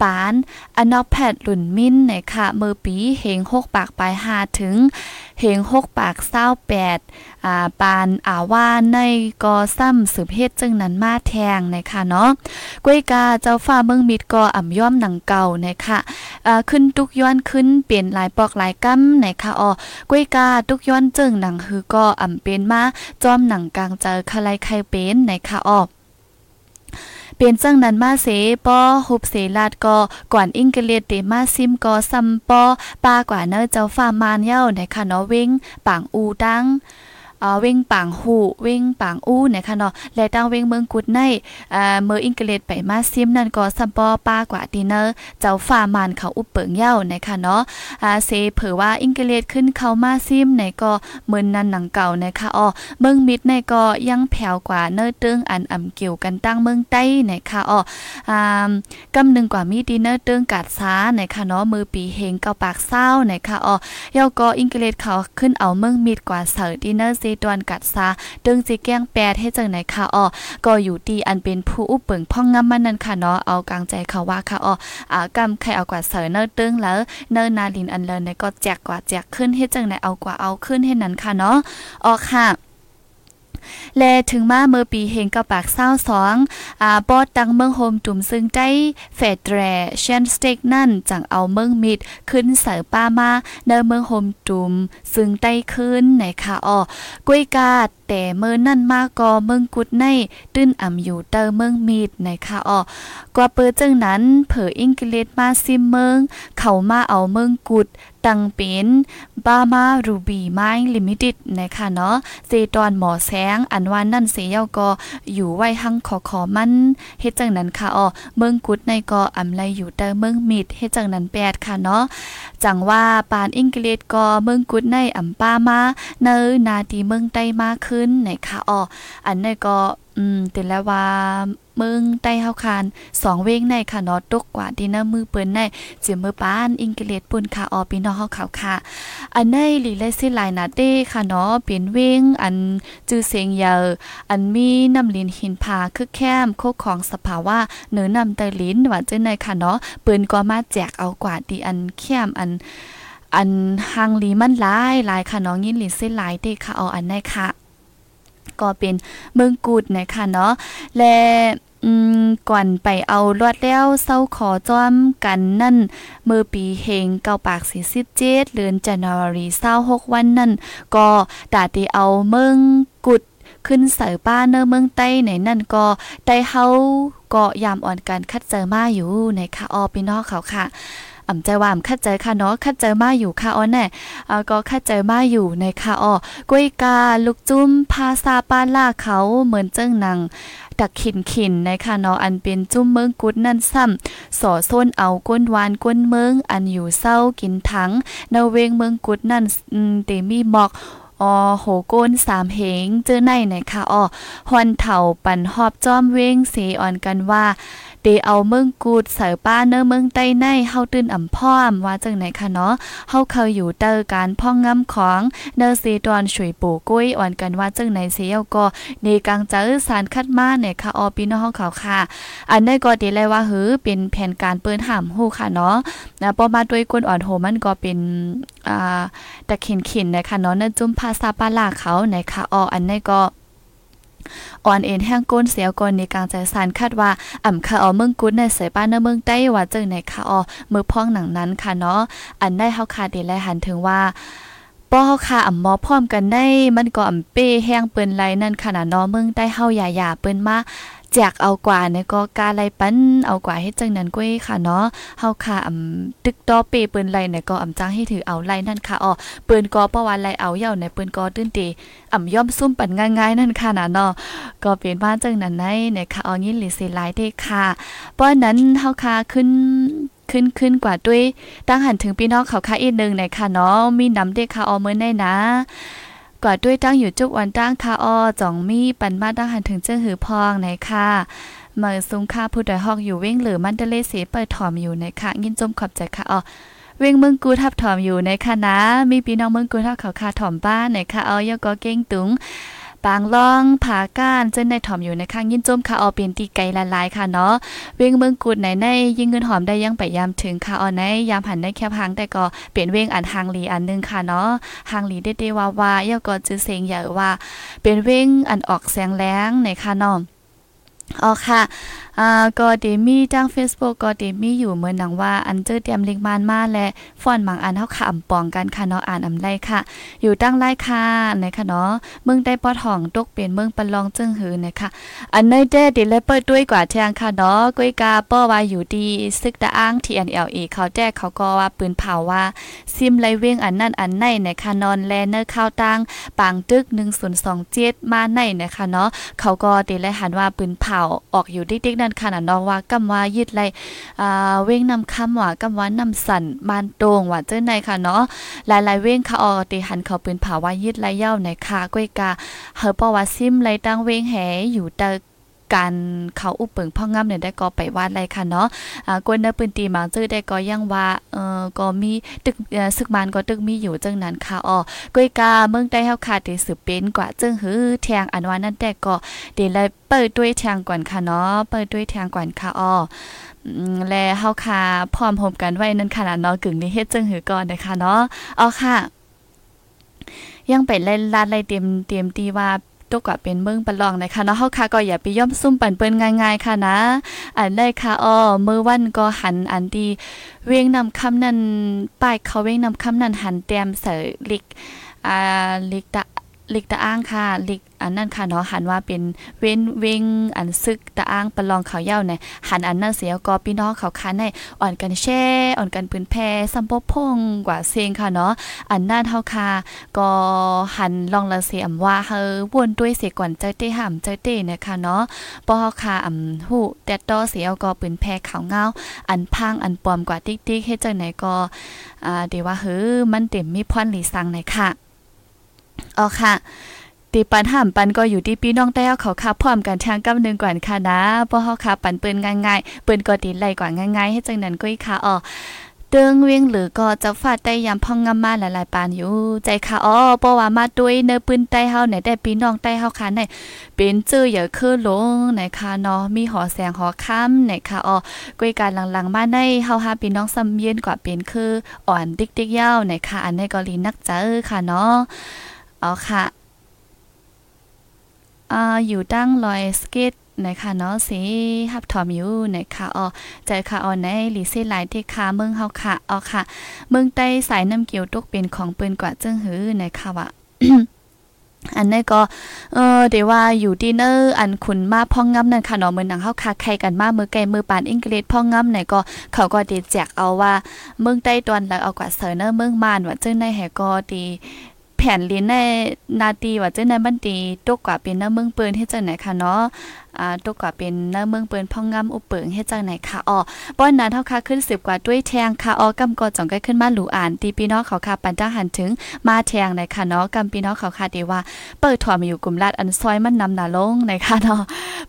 ปานอนอแพดหลุนมินไหนคะเมื่อปีเหงหกปากปลายหาถึงเหงหกปากเศร้าแปดอ่าปานอ่าว่าในกอซ้ำสืบเฮ็ดจึงนั้นมาแทงนะคะเนาะก้วยกาเจ้าฟ้าเมืองมิดก็อ่ำย่อมหนังเก่านะคะอ่าขึ้นตุกย้อนขึ้นเปลี่ยนหลายปอกหลายกำนะคะอ๋อก้วยกาตุกย้อนจึงหนังคือก็อ่ำเป็นมาจอมหนังกลางเจอคลายไขเป็นนะคะอ๋อ เป็นจังนั้นมาเสปอฮุบเสลาดก็ก่อนอิงเกเลตเตมาซิมก็ซัมปอปากว่าเนอเจ้าฟ้ามานเย้าในคะเนาะเว้งปางอูตัง เว้งปางหูเว้งปางอู้เนี่ยค่ะเนาะและตั้งเว้งเมืองกุดในอ่าเมืองอังกฤษไปมาซิมนั่นก็ซัมปอป้ากว่าดีเนอร์เจ้าฝ่ามานเขาอุปเปิงเย้านะคะเนาะอ่าเซเผอว่าอังกฤษขึ้นเขามาซิมในก็เมือนนันหนังเก่านะคะอ๋อเมืองมิดในก็ยังแผ่วกว่าเนอร์เติงอันอ่ำเกี่ยวกันตั้งเมืองใต้นะคะอ๋ออ่ากำนึงกว่ามีดีเนอร์เติงกาดซ้านะคะเนาะมือปีเฮงเกาปากเศร้านะคะอ๋อยาก็อังกฤษเขาขึ้นเอาเมืองมิดกว่าเสอดีเนอร์ตวนกัดซาดึงจิแก้งแปดให้จังไหนค่ะอ๋อก็อยู่ดีอันเป็นผู้อุปเปิงพ่องงามันนั่นค่ะเนาะเอากลางใจเขาว่าค่ะอ๋ออ่ากำใครเอากว่าเสยเนอตึงแล้วเนอนาลินอันเลนก็แจกกว่าแจกขึ้นให้จังไหนเอากว่าเอาขึ้นให้นั้นค่ะเนาะอ๋อค่ะ และถึงมาเมื่อปีเฮงกับปากเศร้าสองอ่าปอดตังเมืองโฮมตุ่มซึ่งได้เฟดแรเชนสเต็กนั่นจังเอาเมืองมิดขึ้นเสือป้ามาเนเมืองโฮมตุ่มซึ่งได้ขึ้นในค่ะอ้อกล้วยกาดแต่เมื่อนั่นมาก็เมืองกุดในตื้นอ่ำอยู่เตอเมืองมีดในค่ะอ้อกว่าเปิดจังนั้น เผออังกฤษมาซิมเมือง เขามาเอาเมืองกุด ตังเป็นบามารูบีไม้ลิมิต็ดนะคะเนาะเซตอนหมอแสงอันว่านั่นเสียก็อยู่ไว้หังขอขอมันเฮ็ดจังนั้นค่ะอ๋อเมืองกุดในก็อำไลอยู่แต่เมืองมิดเฮ็ดจังนั้นแปดค่ะเนาะจังว่าปานอังกฤษก็เมืองกุดในอำป้ามาเนอนาทีเมืองใต้มากขึ้นนะคะอ๋ออันนี้ก็อืมแต่แล้วว่า มึงใต้เฮาคานสองเว้งในค่ะเนาะตกกว่าที่น้ามือเปิ้นในเจียมือป้านอิงเกเลตปุ่นค่ะออพี่น้องเฮาขาวค่ะ อันในลีเลสิหลายนาเต้ค่ะเนาะเป็นเว้งอันจื้อเสียงยาวอันมีน้ำลินหินผาคือแคมโคกของสภาวะเหนือนำเตลินว่าจังได๋ค่ะเนาะเปิ้นก็มาแจกเอากว่าที่อันแคมอันอันหางลีมันหลายหลายค่ะน้องยินลินเส้นหลายเต้ค่ะเอาอันในค่ะ ก็เป็นเมืองกูดนะคะเนาะและก่อนไปเอาลวดแล้วเศร้าขอจอมกันนั่น เมื่อปีเฮงเก้าปากสี่สิบเจ็ดเดือนจันวารีเศร้าหกวันนั่น ก็ตาตีเอาเมืองกุดขึ้นเสือป้าเนอเมืองใต้ในนั่นก็ได้เฮาก็ยามอ่อนกันคัดเจอมาอยู่ในค่ะออพี่น้องเขาค่ะ อ่ำใจว่าอ่ำคัดใจค่ะเนาะคัดใจมาอยู่ค่ะอ๋อแน่เอ่าก็คัดใจมาอยู่ในค่ะอ๋อกวยกาลูกจุ้มภาษาป้าล่าเขาเหมือนเจิ้งหนังดักขินขินนะคะเนาะอันเป็นจุ้มเมืองกุดนั่นซ้ำสอส้นเอาก้นวานก้นเมืองอันอยู่เศร้ากินถังนาเวงเมืองกุดนั่นเตมีหมอกอ๋อโหโกนสามเหงเจอในไหนคะอ๋อฮอนเถาปันหอบจอมเวงเสอ่อนกันว่า เดเอาเมืองกูดเสือป้าเนื้อเมืองใต้ในเฮาตื่นอ่ำพ่อมว่าจังไหนคะเนาะเฮาเคยอยู่เตอการพ่องงำของเนอซีดอนช่วยปู่กุ้ยอ่อนกันว่าจังไหนเสียวก็ในกลางจะสารคัดมาเนี่ยค่ะออปีน้องเขาค่ะ อันนี้ก็ดีเลยว่าหือเป็นแผนการเปิ้นห้ามฮู้ค่ะเนาะนะพอมาด้วยกวนอ่อนโหมันก็เป็นอ่าตะเข็นๆนะคะเนาะนั่นจุ่มภาษาปาลาเขาในค่ะอออันนี้ก็ อ่อนเอ็นแห้งก้นเสียก่อนในกลางใจสารคาดว่าอ่ำคาออเมืองกุดในเสป้านเนเมืองใต้ว่าจึงในคาออมือพ้องหนังนั้นค่ะเนาะอันได้เฮาคาเดและหันถึงว่าป้อเฮาคาอ่ำมอพร้อมกันได้มันก็อ่ำเป้แห้งเปิ้นไหลนั่นขนาดเนาะเมืองใต้เฮาหย่าๆเปิ้นมา แจกเอากว่าเนี่ยก็กาไลปั้นเอากว่าให้จังนั้นก้วยค่ะเนาะเฮาค่ะอำตึกตอเปเปิ้นไลเนี่ยก็อำจังให้ถือเอาไลนั่นค่ะอ๋อเปิ้นก็ประวันไลเอาเย่าในเปิ้นก็ตื้นตีอำย่อมซุ่มปันง่ายๆนั่นค่ะนะเนาะก็เป็นบ้าจังนั้นในเนี่ยค่ะอ๋อยินหรือเสิหลายเด้ค่ะเพราะนั้นเฮาค่ะขึ้นขึ้นขึ้นกว่าด้วยตั้งหันถึงพี่น้องเขาค่ะอีกนึงในค่ะเนาะมีน้ำเด็กค่ะออเมื่อในนะ กว่าด้วยตั้งอยู่จุกวันตั้งคาออจ่องมีปันมาตั้งหันถึงเจ้าหือพองในค่ะเมื่อซุงค่าผู้ดอยหอกอยู่เว้งหรือมันเดเลเสเปิดถอมอยู่ในค่ะยินจมขอบใจค่ะออเวงเมืองกูทับถอมอยู่ในค่ะนะมีพี่น้องเมืองกูทับเขาคาถอมบ้านในค่ะเอายก็เก้งตุง ปางล่องผาก้านเจ้นในถ่อมอยู่ในข้างยินจมค่ะเอเป็นตีไกลละลายค่ะเนาะเวงเมืองกุดไหนในยิ่งเงินหอมได้ยังไปยามถึงค่ะอในยามหันได้แคบหางแต่ก็เปลี่ยนเวงอันหางหลีอันนึงค่ะเนาะหางหลีเด้ๆว่าว่าเยาก็จื้อเสียงใหญ่ว่า เป็นเวงอันออกแสงแรงในค่ะเนาะอ๋อค่ะอ่าก็เดมี่จ้าง Facebook ก็เดมี่อยู่เหมือนหนังว่าอันเจอเตรียมลิงก์มานมาและฟอนบางอันเฮาค่ะอำปองกันค่ะเนาะอ่านอำไรค่ะ อยู่ตั้งไล่ค่ะนะคะเนาะเมืองได้ปอทองตกเป็นเมืองปันลองจึงหือนะคะอันในเด้ดิเลเปิดด้วยกว่าเทียงค่ะเนาะก้ยกาป้อว่าอยู่ดีซึกตะอ้าง TNLA เขาแจ้เขาก็ว่าปืนเผาว่าซิมไลเวงอันนั่นอันในนะคะนอนแลเนอร์ข้าวตั้งปางตึก1027มาในนะคะเนาะเขาก็เดเลยหันว่าปืนเผาออกอยู่ดิ๊กๆนั่นค่ะนะน้องว่ากำว่ายึดไลอ่าเว้งนำคำว่ากำว่านำสั่นบานตรงว่าเจ้าในค่ะเนาะหลายๆเว้งค่ะออติหันเขาปืนผาว่ายึดไรเย้าในค่ะก้อยกาเฮอปว่าซิมไรตั้งเว้งแหอยู่ตะ การเขาอุปเปิงพ่องามเนี่ยได้ก็ไปวาดไรค่ะเนาะอ่ากวนเนปืนตีมาจื้อได้ก็ยังว่าเอ่อก็มีตึกศึกมันก็ตึกมีอยู่จังนั้นค่ะอ๋อก้อยกาเมืองใต้เฮาค่ะที่สืบเป็นกว่าจึงหือแทงอันว่านั่นแต่ก็เดี๋ยวเลยเปิดด้วยแทงก่อนค่ะเนาะเปิดด้วยแทงก่อนค่ะอ๋อและเฮาค่ะพร้อมพมกันไว้นั่นขนาดเนาะกึ่งนี้เฮ็ดจึงหือก่อนนะคะเนาะอ๋อค่ะยังไปเล่นลาดไล่เตรียมเตรียมตีว่า ตกว่าเป็นเมืองปะลองนะคะเนาะเฮาค่ะก็อย่าไปย่อมซุ่มปั่นเปิ้นง่ายๆค่ะนะ อันได้ค่ะอ้อเมื่อวันก็หันอันดีเว้งนำคำนั้นป้ายเขาเว้งนำคำนั้นหันแต้มเสยลิกอ่าลิกตะ ลิกตะอ้างค่ะลิกอันนั้นค่ะเนาะหันว่าเป็นเว้นเวงอันซึกตะอ้างประลองเขาเย้าเนี่ยหันอันนั้นเสียก็พี่น้องเขาคันในอ่อนกันแช่อ่อนกันปืนแพรซัมปพงกว่าเซงค่ะเนาะอันนั้นเฮาค่ะก็หันลองละเสียมว่าเฮอวนด้วยเสียก่อนใจเต้ห่ำใจเต้นะคะเนาะปอเฮาค่ะอำฮู้แต่ต่อเสียก็ปืนแพรขาเงาอันพังอันปลอมกว่าติ๊กๆเฮ็ดจังไหนก็อ่าเดี๋ยวว่าเฮ้อมันเต็มมีพรหลีสังไหนค่ะ อ๋อค่ะตีปันห้ามปันก็อยู่ที่พี่น้องแต้วเขาคับพร้อมกันทางกำนึงก่อนค่ะนะเพราะเฮาคับปันปิ้นง่ายๆปิ้นก็ตีไล่กว่าง่ายๆ ให้จังนั้นก็อีค่ะอ๋อเติงเวียงหรือก็จะฟาดได้ยามพ่องงามาหลายๆปานอยู่ ใจค่ะอ๋อเพราะว่ามาด้วยเนื้อปืนใต้เฮาไหนได้พี่น้องใต้เฮาค่ะไหนเป็นจื้ออย่าคือลงไหนค่ะเนาะมีหอแสงหอค่ำไหนค่ะอ๋อก้ยการหลังๆมาในเฮาหาพี่น้องซ้ำเย็นกว่าเป็นคืออ่อนติ๊กๆยาวไหนค่ะอันในก็ลีนักเจอค่ะเนาะ อ๋อค่ะอ่าอยู่ตั้งลอยสเก็ตนะคะเนาะสิฮับถอมอยู่นะคะอ๋อใจค่ะอ๋อในหลีเซหลายที่ค่ะเมืองเฮาค่ะอ๋อค่ะ เมืองใต้สายน้ำเกี่ยวตกเป็นของปืนกว่าจึงหือนะคะว่าอันนี้ก็ เออเดี๋ยวว่าอยู่ดีเนอร์อันขุนมาพ่องงำนั่นค่ะเนาะเมือนหนังเฮาคาใครกันมามือไกลมือปานอังกฤษพ่องงำไหนก็เขาก็ดีแจกเอาว่าเมืองใต้ตอนแล้วเอากว่าเสอเนอร์เมืองมานว่าจึงในแหก็ดี แผ่นลิ้นในนาตีว่าเจ้าในบันตีตกกว่าเป็นเนื้อเมืองปืนเฮ็ดจังไหนคะเนาะ อ่าตกกว่าเป็นเนื้อเมืองเปืนพ่องงำอุปเปิงเฮ็ดจังไหนค่ะอ๋อป้อนนั้นเท่าค่ะขึ้น10กว่าด้วยแทงค่ะอ๋อกำกอจ่องก็ขึ้นมาหลูอ่านตีพี่น้องเขาค่ะปันจังหันถึงมาแทงในค่ะเนาะกำพี่น้องเขาค่ะดีว่า เปิดถอมาอยู่กลุ่มลาดอันซอยมันนำหนาลงในค่ะเนาะ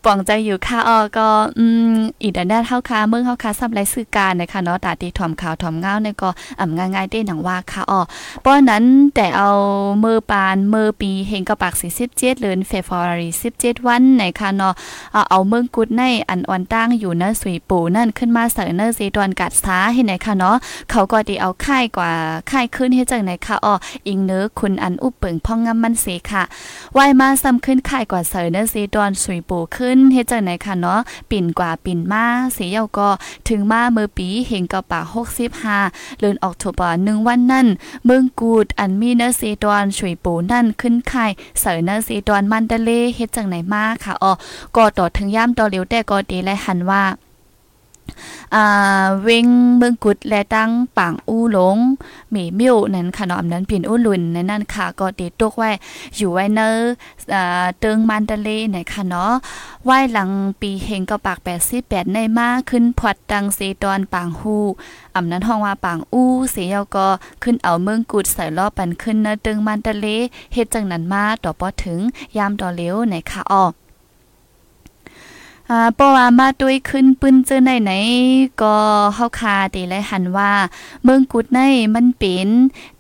ปองใจอยู่ค่ะอ๋อก็อืมอีดันได้เท่าค่ะเมืองเฮาค่ะซับไรสื่อการนะคะเนาะตาตีถอมข่าวถอมเงาในก็อ่ำง่ายๆได้หนังว่าค่ะอ๋อป้อนนั้นแต่เอามือปานมือปีเฮงกระปัก47เดือนเฟบรุรี17 วันในค่ะเนาะเอาเมืองกุดในอันอ่อนตั้งอยู่เนอสุยปูนั่นขึ้นมาเสนอเซดอนกัดซ้าให้ไหนค่ะเนาะเขาก็ดีเอาค่ายกว่าค่ายขึ้นให้จังไหนค่ะอ๋ออิงเนื้อคุณอันอุปเปิงพ่องงำมันเสค่ะไวมาซ้ำขึ้นค่ายกว่าเสนอเซดอนสุยปูขึ้นให้จังไหนค่ะเนาะปิ่นกว่าปิ่นมาเสียเยาก็ถึงมาเมื่อปีเฮงกระปัก65เดือนออกตุลา1วันนั่น เมืองกูดอันมีเนเซดอนสุยปูนั่นขึ้นค่ายเสยเนเซดอนมันเดเลเฮ็ดจังไหนมาค่ะอ๋อก็ต่อถึงย่ามต่อเหลียวแต่ก็ดีและหันว่าอ่าเวงเมืองกุดและตั้งปางอู้หลงหมีมิวนั้นค่ะเนาะอำนั้นปิ่นอู้ลุนนั่นนั่นค่ะก็ติดตกไว้อยู่ไว้เนอเติงมันทะเลไหนค่ะเนาะไว้หลังปีเฮงก็ปาก88ในมาขึ้นพอดตังเซตอนปางฮูอำนั้นห้องว่าปางอู้เสียก็ขึ้นเอาเมืองกุดใส่ล้อปันขึ้นเนอเติงมันทะเลเฮ็ดจังนั้นมาต่อปอถึงยามต่อเลียวไหนค่ะออ อ่าปอว่ามาด้วยขึ้นปื้นเจอไหนไหนก็เฮาคาตีเลยหันว่า เมืองกุดในมันเป็น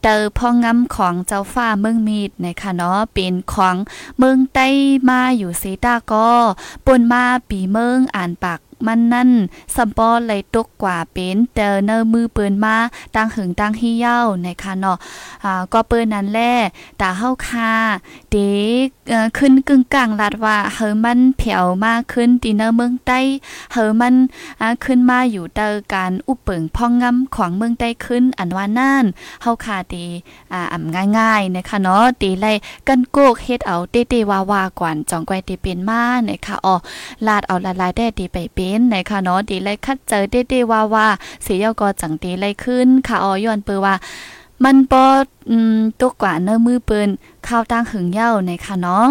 เตอพองงำของเจ้าฟ้าเมืองมีดนะคะเนาะเป็นของเมืองใต้มาอยู่เซตาก็ปนมาปีเมืองอ่านปาก มันนั่นสัมปอเลยตกกว่าเป็นเตอเนอมือเปิ้นมาตั้งหึงตั้งฮีเย้านะคะเนาะอ่าก็เปิ้นนั้นแลตาเฮาคาเด็กขึ้นกึ่งกลางลัดว่าเฮอมันเผียวมากขึ้นตีเนอเมืองใต้เฮอมันอ่าขึ้นมาอยู่เตอการอุปเปิงพ่องงำของเมืองใต้ขึ้นอันว่านั่นเฮาคาตีอ่าอ่ำง่ายๆนะคะเนาะตีไล่กันโกกเฮ็ดเอาเต้ๆวาๆก่อนจองไกวตีเป็นมานะคะอ๋อลาดเอาละลายได้ตีไปเป็นนนะคะเนาะดีเลคัดเจอเด้ๆว่าว่าเสียยก็จังตีเลขึ้นค่ะออย้อนเปือว่า มันปออืมตกกว่าเนื้อมือปืนข้าวตั้งหึงเย้านะคะเนาะ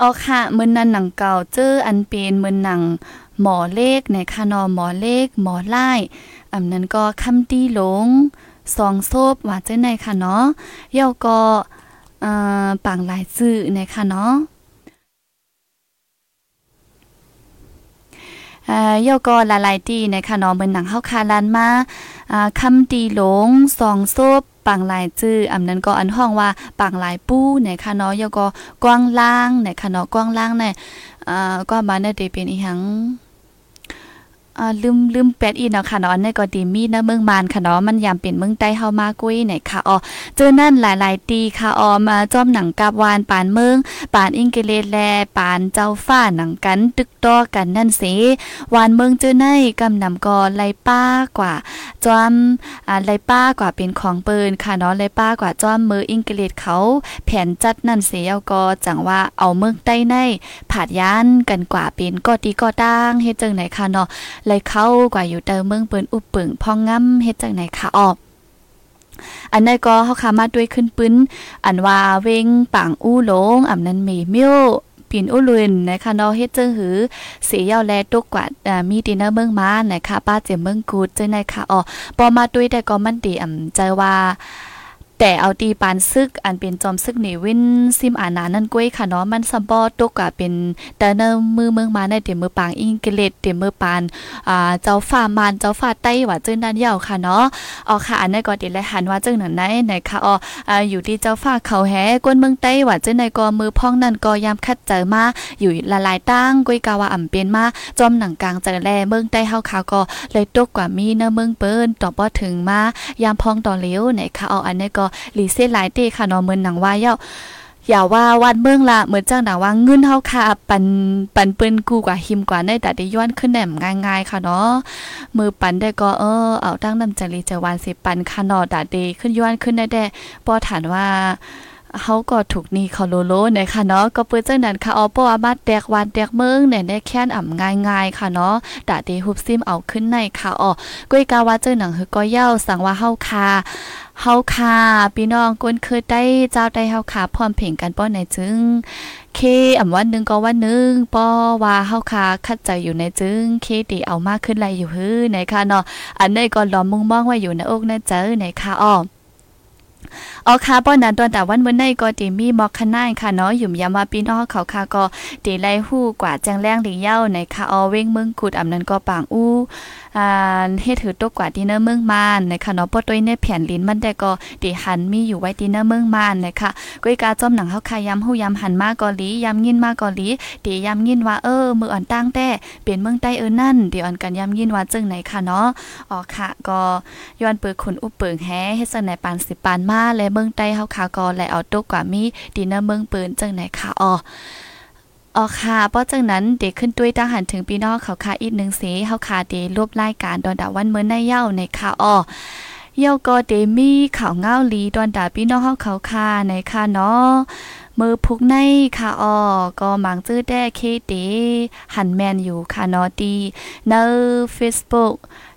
ออค่ะมือนันหนังเก่าเจออันเป็นมือหนังหมอเลขในคานอหมอเลข หมอไล่อันนั้นก็คำตีหลงสองโซบว่าเจ้าในค่ะเนาะเย้าก็อ่อปังหลายซื่อในค่ะเนาะ อ่าย่อก็หลายๆตีนะคะเนาะเบิ่นหนังเฮาคาลันมาอ่าคำตีหลงสองโซบปังหลายจื้ออำนั้นก็อันห้องว่าปังหลายปู้นะคะเนาะย่อก็กว้างล่างนะคะเนาะกว้างล่างเนี่ยอ่าก็มาเนี่ยเป็นอีหัง ลืมลืมแปดอีเนาะค่ะเนาะในก็ดีมีนะเมืองมานค่ะเนาะมันยามเป็นเมืองใต้เฮามากุ้ยไหนค่ะอ๋อเจอนั่นหลายๆตีค่ะอ๋อมาจอมหนังกับวานปานเมืองปานอิงเกเลแลปานเจ้าฟ้าหนังกันตึกต่อกันนั่นสิวานเมืองเจอในกำนำกอไลป้ากว่าจอมอ่าไลป้ากว่าเป็นของเปินค่ะเนาะไลป้ากว่าจอมมืออิงเกเลเขาแผนจัดนั่นเสียก็จังว่าเอาเมืองใต้ในผาดยานกันกว่าเป็นก็ดีก็ตั้งเฮ็ดจังไหนค่ะเนาะเลยเข้ากว่าอยู่เติมเมืองเปิ้นอุบปึงพองงำเฮ็ดจังไหนคะออกอันนั้นก็เฮาคามาด้วยขึ้นปึ้น อันว่าเวงปางอู้หลงอำนั้นมีมิ้วปินอุลุนนะคะเนาะเฮ็ดจังหือเสียยาวแลตกกว่ามีดินเนอร์เมืองมานะคะป้าเจมเมืองกูดจังได๋ค่ะอ๋อพอมาด้วยแต่ก็มันดีอ่ำใจว่า แต่เอาตีปานซึกอันเป็นจอมซึกนี่วินซิมอานานั่นก้วยค่ะเนาะมันซัมบอตกอะเป็นแต่เนมือเมืองมาในเดี๋ยมือปางอิงเกเลตเดี๋ยมือปานอ่าเจ้าฟ้ามานเจ้าฟ้าไต้ว่าจึงด้านยาวค่ะเนาะอ๋อค่ะอันนี้ก็ดีเลยหันว่าจึงนั้นไหนไหนค่ะอ๋ออ่าอยู่ที่เจ้าฟ้าเขาแฮกวนเมืองไต้ว่าจึงในก็มือพ้องนั่นก็ยามคัดเจอมาอยู่ละลายตั้งก้วยกาว่าอ่ำเป็นมาจอมหนังกลางเจอแลเมืองใต้เฮาค่ะก็เลยตกกว่ามีเนเมืองเปิ้นต่อบ่ถึงมายามพ้องต่อเลี้ยวไหนค่ะอ๋ออันนี้ก็หลีเซหลายเตค่ะเนาะเหมือนหนังว่าเย้าอย่าว่าวันเมืองละเหมือนจังหนังว่าเงินเฮาค่ะปันปันเปิ้นกูกว่าหิมกว่าในแต่ได้ย้อนขึ้นแหนมง่ายๆค่ะเนาะมือปันได้ก็เออเอาตั้งนำจริจวันสิปันค่ะเนาะแต่ได้ขึ้นย้อนขึ้นได้แต่พอถานว่าเขาก็ถูกนี่เขาโลโลนะคะเนาะก็เปิดเจังนั้นค่ะเอาปอามาแตกวันแตกเมืองเนี่ยได้แค่นอ่ำง่ายๆค่ะเนาะดาเดฮุบซิมเอาขึ้นในค่ะอ๋อก้ยกาว่าเจ้าหนังคือก็เย้าสั่งว่าเฮาคา เฮาค่ะพี่น้องก้นเคยได้เจ้าได้เฮาคาพร้อมเพลงกันป้อในจึง เคอ่ำวันหนึ่งก็วันหนึ่งป้อว่าเฮาค่ะคัดใจอยู่ในจึง เคตีเอามากขึ้นไรอยู่ฮื้อในค่ะเนาะอันนี้ก็ล้อมมุงมองไว้อยู่ในอกในเจอในค่ะอ้อ เอาค่ะป้อนนั้นตอนแต่วันมื้อในก็ตีมีมอกคณายค่ะเนาะหยุ่มยามว่าพี่น้องเขาค่ะก็ตีไล่ฮู้กว่าแจ้งแรงหลีเย้าในค่ะออเว้งเมืองกุดอำนั้นก็ปางอู้อ่าเฮ็ดถือตกกว่าดินเนอร์เมืองมานนะคะเนาะปอตัวในแผ่นลิ้นมันได้ก็ตีหันมีอยู่ไว้ดินเนอร์เมืองมานนะคะก้อยกาจอมหนังเฮาคายำฮู้ยำหันมาเกาหลียำยินมาเกาหลีตียำยินว่าเออมืออ่อนตั้งแต่เป็นเมืองใต้เออนั่นเดี๋ยวอ่อนกันยำยินว่าจึงไหนค่ะเนาะอ๋อค่ะก็ย้อนเปิดขุนอุปเปิงแฮเฮ็ดจังไหนปานสิปานมาและเมืองใต้เฮาคาก็และเอาตกกว่ามีดินเนอร์เมืองปืนจังไหนค่ะอ๋อออค่ะเพราะจังนั้นเด็กขึ้นด้วยทหารถึงปีนอกเขาค่ะอีกหนึ่งสีเฮาค่ะเดรวบรายการดอนดาวันเมื่อในเย้าในค่ะอ๋อเย้าก็เดมีข่าวเงาลีดอนดาพี่น้องเฮาเขาค่ะในค่ะเนาะ มือพุกในค่ะออก็มังจื้อแด้เคเดหันแมนอยู่ค่ะนาะดีใน Facebook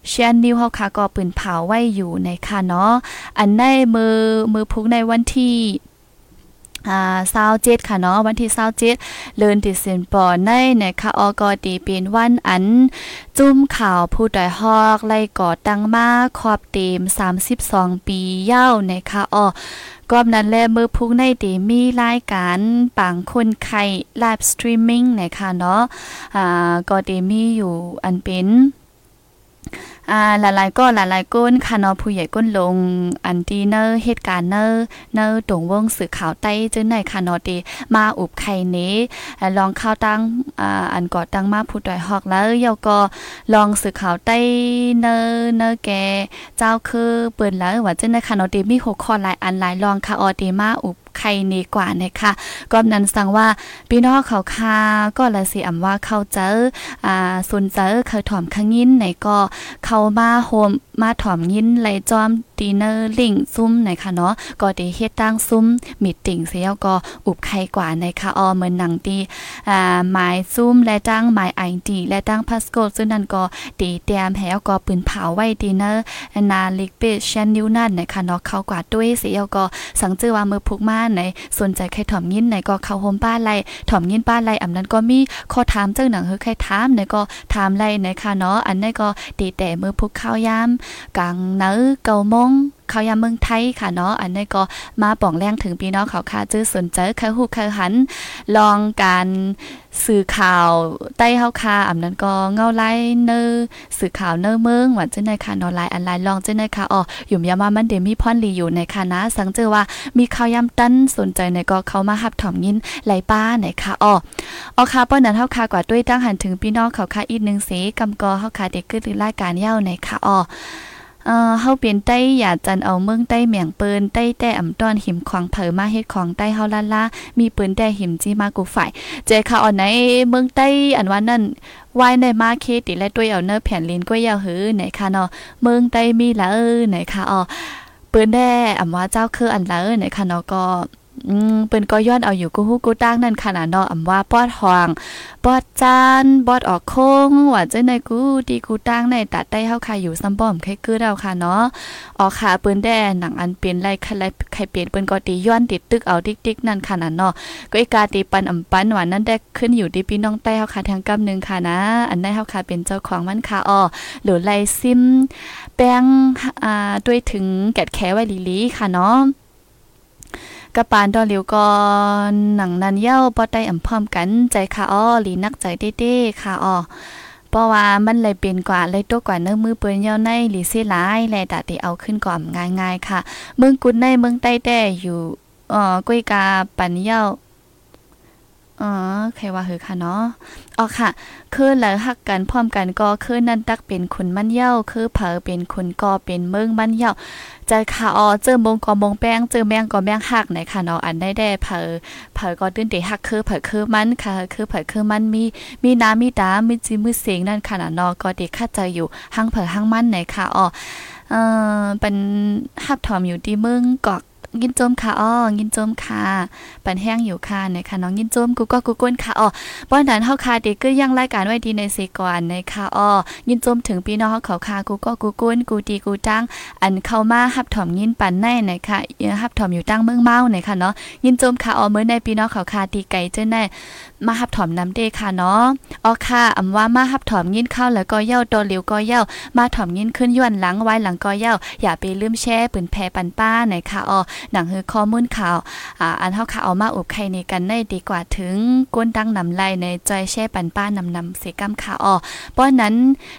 เชียนนิวเฮาค่ะก็ปืนเผาไว้อยู่ในค่ะเนาะอันในมือมือพุกในวันที่อ่าซาวเจ็ดค่ะเนาะวันที่ซาวเจ็ดเลินติสินปอในนะคะออกอดีเป็นวันอัน จุ้มข่าวผู้ดอยฮอกไล่ก่อตั้งมาขอบเต็ม32 ปีเย้านะคะออ กอบนั้นแลมือพุกในตีมีรายการปังคนไข่ไลฟ์สตรีมมิ่งนะคะเนาะอ่าก็ตีมีอยู่อันเป็น อ่าหลายๆก็หลายๆก้นค่ะเนาะผู้ใหญ่ก้นลงอันดีเนอร์เหตุการณ์เนอร์เนอร์ตรงวงสื่อข่าวใต้จึงไหนค่ะเนาะดีมาอุบไข่นี้ลองข่าวตั้งอ่าอันก่อตั้งมาผู้ดอยฮอกแล้วเยาก็ลองสื่อข่าวใต้เนอร์เนอร์แกเจ้าคือเปิ้นแล้วว่าจึงไหนค่ะเนาะดีมีหัวข้อหลายอันหลายลองค่ะออดีมาอุบใครนีกว่านะคะก็นั้นสั่งว่าพี่น้องเขาคาก็ละสิอำว่าเขาเจออ่าสนเจอเคยถ่อมข้างยินไหนก็เขามาโฮมมาถ่อมยินไหลจอม ดีเนอร์ลิงซุ้มไหนค่ะเนาะก็ได้เฮ็ดตั้งซุ้มมีติ่งเสียก็อุบใครกว่าในะคะออเหมือนหนังตีอ่าหมายซุ้มและตั้งหมายไอดีและตั้งพาสโกซึ่งนั่นก็ตีเตรียมแหวก็ปืนเผาไว้ดีเนอร์นาลิกเปชนนิวนั่นนะคะเนาะเขากว่าด้วยเสียก็สังเจอว่ามือพุกมาไหนสนใจใครถ่อมยินไหนก็เข้าโฮมป้านไรถ่อมยินป้านไรอำนั้นก็มีข้อถามเจ้าหนังเฮอใครถามไหนก็ถามไรไหนค่ะเนาะอันนี้ก็ตีแต่มือพุกข้าวยามกลางเนื้อเกามงเขายามเมืองไทยค่ะเนาะอันนี้ก็มาป่องแรงถึงพี่น้องเขาค่ะจื้อสนใจเคยฮู้เคยหัน ลองการสื่อข่าวใต้เฮาค่ะอำนั้นก็เงาไล่เนอสื่อข่าวเนอเมืองว่าจังได๋ค่ะนาะไลน์อันไลน์ลองจังได๋ค่ะอ๋ออยู่ยามามันเดมีพรลีอยู่ในค่ะนะสังเจอว่ามีข่าวยามตันสนใจในก็เข้ามารับถอมยินไหลป้าไหนค่ะอ๋ออ๋อค่ะป้อนนั้นเฮาค่ะกว่าด้วยตั้งหันถึงพี่น้องเขาค่ะอีกนึงเสกำกอเฮาค่ะเด็กกึดรายการเย้าในค่ะอ๋อ เอ่อเฮาเป็นใต้อย่าจันเอาเมืองใต้เมียงเปิ้นใต้แต่อำต้อนหิมขวางเผอมาเฮ็ดของใต้เฮาล่าล่ามีปืนแต่หิมจี้มากูฝ่ายเจค่ะอ่อนในเมืองใต้อันว่านั่นวายในมาเคติและด้วยเอาเนอแผ่นลินก้วยยาวหือไหนค่ะเนาะเมืองใต้มีละเออไหนค่ะอ๋อปืนแด่อำว่าเจ้าคืออันละเออไหนค่ะเนาะก็ อืมเปิ้นก็ย้อนเอาอยู่กูฮู้กูตั้งนั่นขนาดเนาะอำว่าปอดหองปอดจานบอดออกโค้งว่าจังได๋กูดีกูตั้งในตัดได้เฮาค่ะอยู่ซ้ำบ่อมใครคือเราค่ะเนาะออกค่ะเปิ้นแด่หนังอันเป็นไรใครใครเปลี่ยนเปิ้นก็ตีย้อนติดตึกเอาติ๊กๆนั่นขนาดเนาะก็อีกาตีปันอำปันว่านั่นได้ขึ้นอยู่ที่พี่น้องใต้เฮาค่ะทางกำนึงค่ะนะ อันได้เฮาค่ะเป็นเจ้าของมันค่ะอ้อหรือไลซิมแป้งอ่าด้วยถึงแกดแขไว้ลีๆค่ะเนาะ กระปานดอลิวก็หนังนันเย้าบ่ได้อำพร้อมกันใจค่ะอ้อหลีนักใจเด้ๆค่ะอ้อเพราะว่ามันเลยเป็นกว่าเลยตัวกว่าเนื้อมือเปิ้นเย้าในหลีเสิหลายแลตะติเอาขึ้นก่อมง่ายๆค่ะ เมืองกุดในเมืองใต้แต่อยู่เอ่อกุ้ยกาปันเย้า อ๋อใครว่าคือค่ะเนาะอ๋อค่ะคือแล้วฮักกันพร้อมกันก็คือนั่นตักเป็นคนมันเย้าคือเผอเป็นคนก็เป็นเมืองมันเย้าใจค่ะอ๋อเจอมงก็มงแป้งเจอแมงก็แมงฮักไหนค่ะเนาะอันได้ได้เผอเผอก็ตื้นเดฮักคือเผอคือมันค่ะ คือเผอคือมันมีมีน้ำมีตามีจิมือเสียงนั่นค่ะเนาะก็เด็กเข้าใจอยู่หังเผอหังมันไหนค่ะอ๋อเอ่อเป็นฮับถอมอยู่ที่เมืองกอก ยินโจมค่ะอ้อยินโจมค่ะปันแห้งอยู่ค่ะนะคะน้องยินโจมกูก็กูก้นค่ะอ้อป้อนฐานเฮาค่ะเด็กก็ยังรายการไว้ดีในเซก่อนนะคะอ้อยินโจมถึงพี่น้องเขาค่ะกูก็กูก้นกูดีกูจังอันเข้ามาฮับถอมยินปันแน่นะคะฮับถอมอยู่ตั้งเมืองเมานะคะเนาะยินโจมค่ะอ้อเมื่อในพี่น้องเขาค่ะตีไก่เจ้าแน่ มาฮับถอมน้ำเดค่ะเนาะอ๋อค่ะอำว่ามาฮับถอมยินเข้าแล้วก็เย้าตัวเหลียวก็เย้ามาถอมยินขึ้นย้อนหลังไว้หลังก็เย้าอย่าไปลืมแช่ปืนแพปันป้าหนค่ะอ้อหนังคือข้อมูลข่าวอ่าอันเฮาค่ะเอามาอบไข่ในกันได้ดีกว่าถึงก้นดังนำไลในจอยแช่ปันป้านำนำเสกำค่ะอ้อป้อนนั้น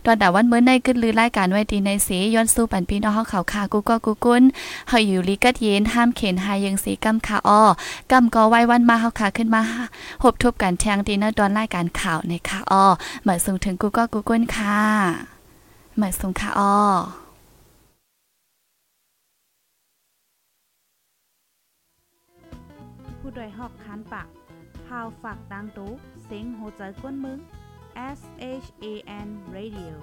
ตอนแต่วันเมื่อในขึ้นลือรายการไว้ดีในเสย้อนสู้ปันพี่น้องเฮาเขาค่ะกูก็กูกุ้นเฮาอยู่ลีกัดเย็นห้ามเข็นหายังเสกำค่ะอ้อกำก็ไว้วันมาเฮาค่ะขึ้นมาหบทบกันแทงดีนะตอนรายการข่าวในค่ะอ้อหมายส่งถึงกูก็กูกุ้นค่ะหมายส่งค่ะอ้อผู้ดยหอกคันปากพาวฝากดังตู้เสียงโหใจกวนมึง S H A N Radio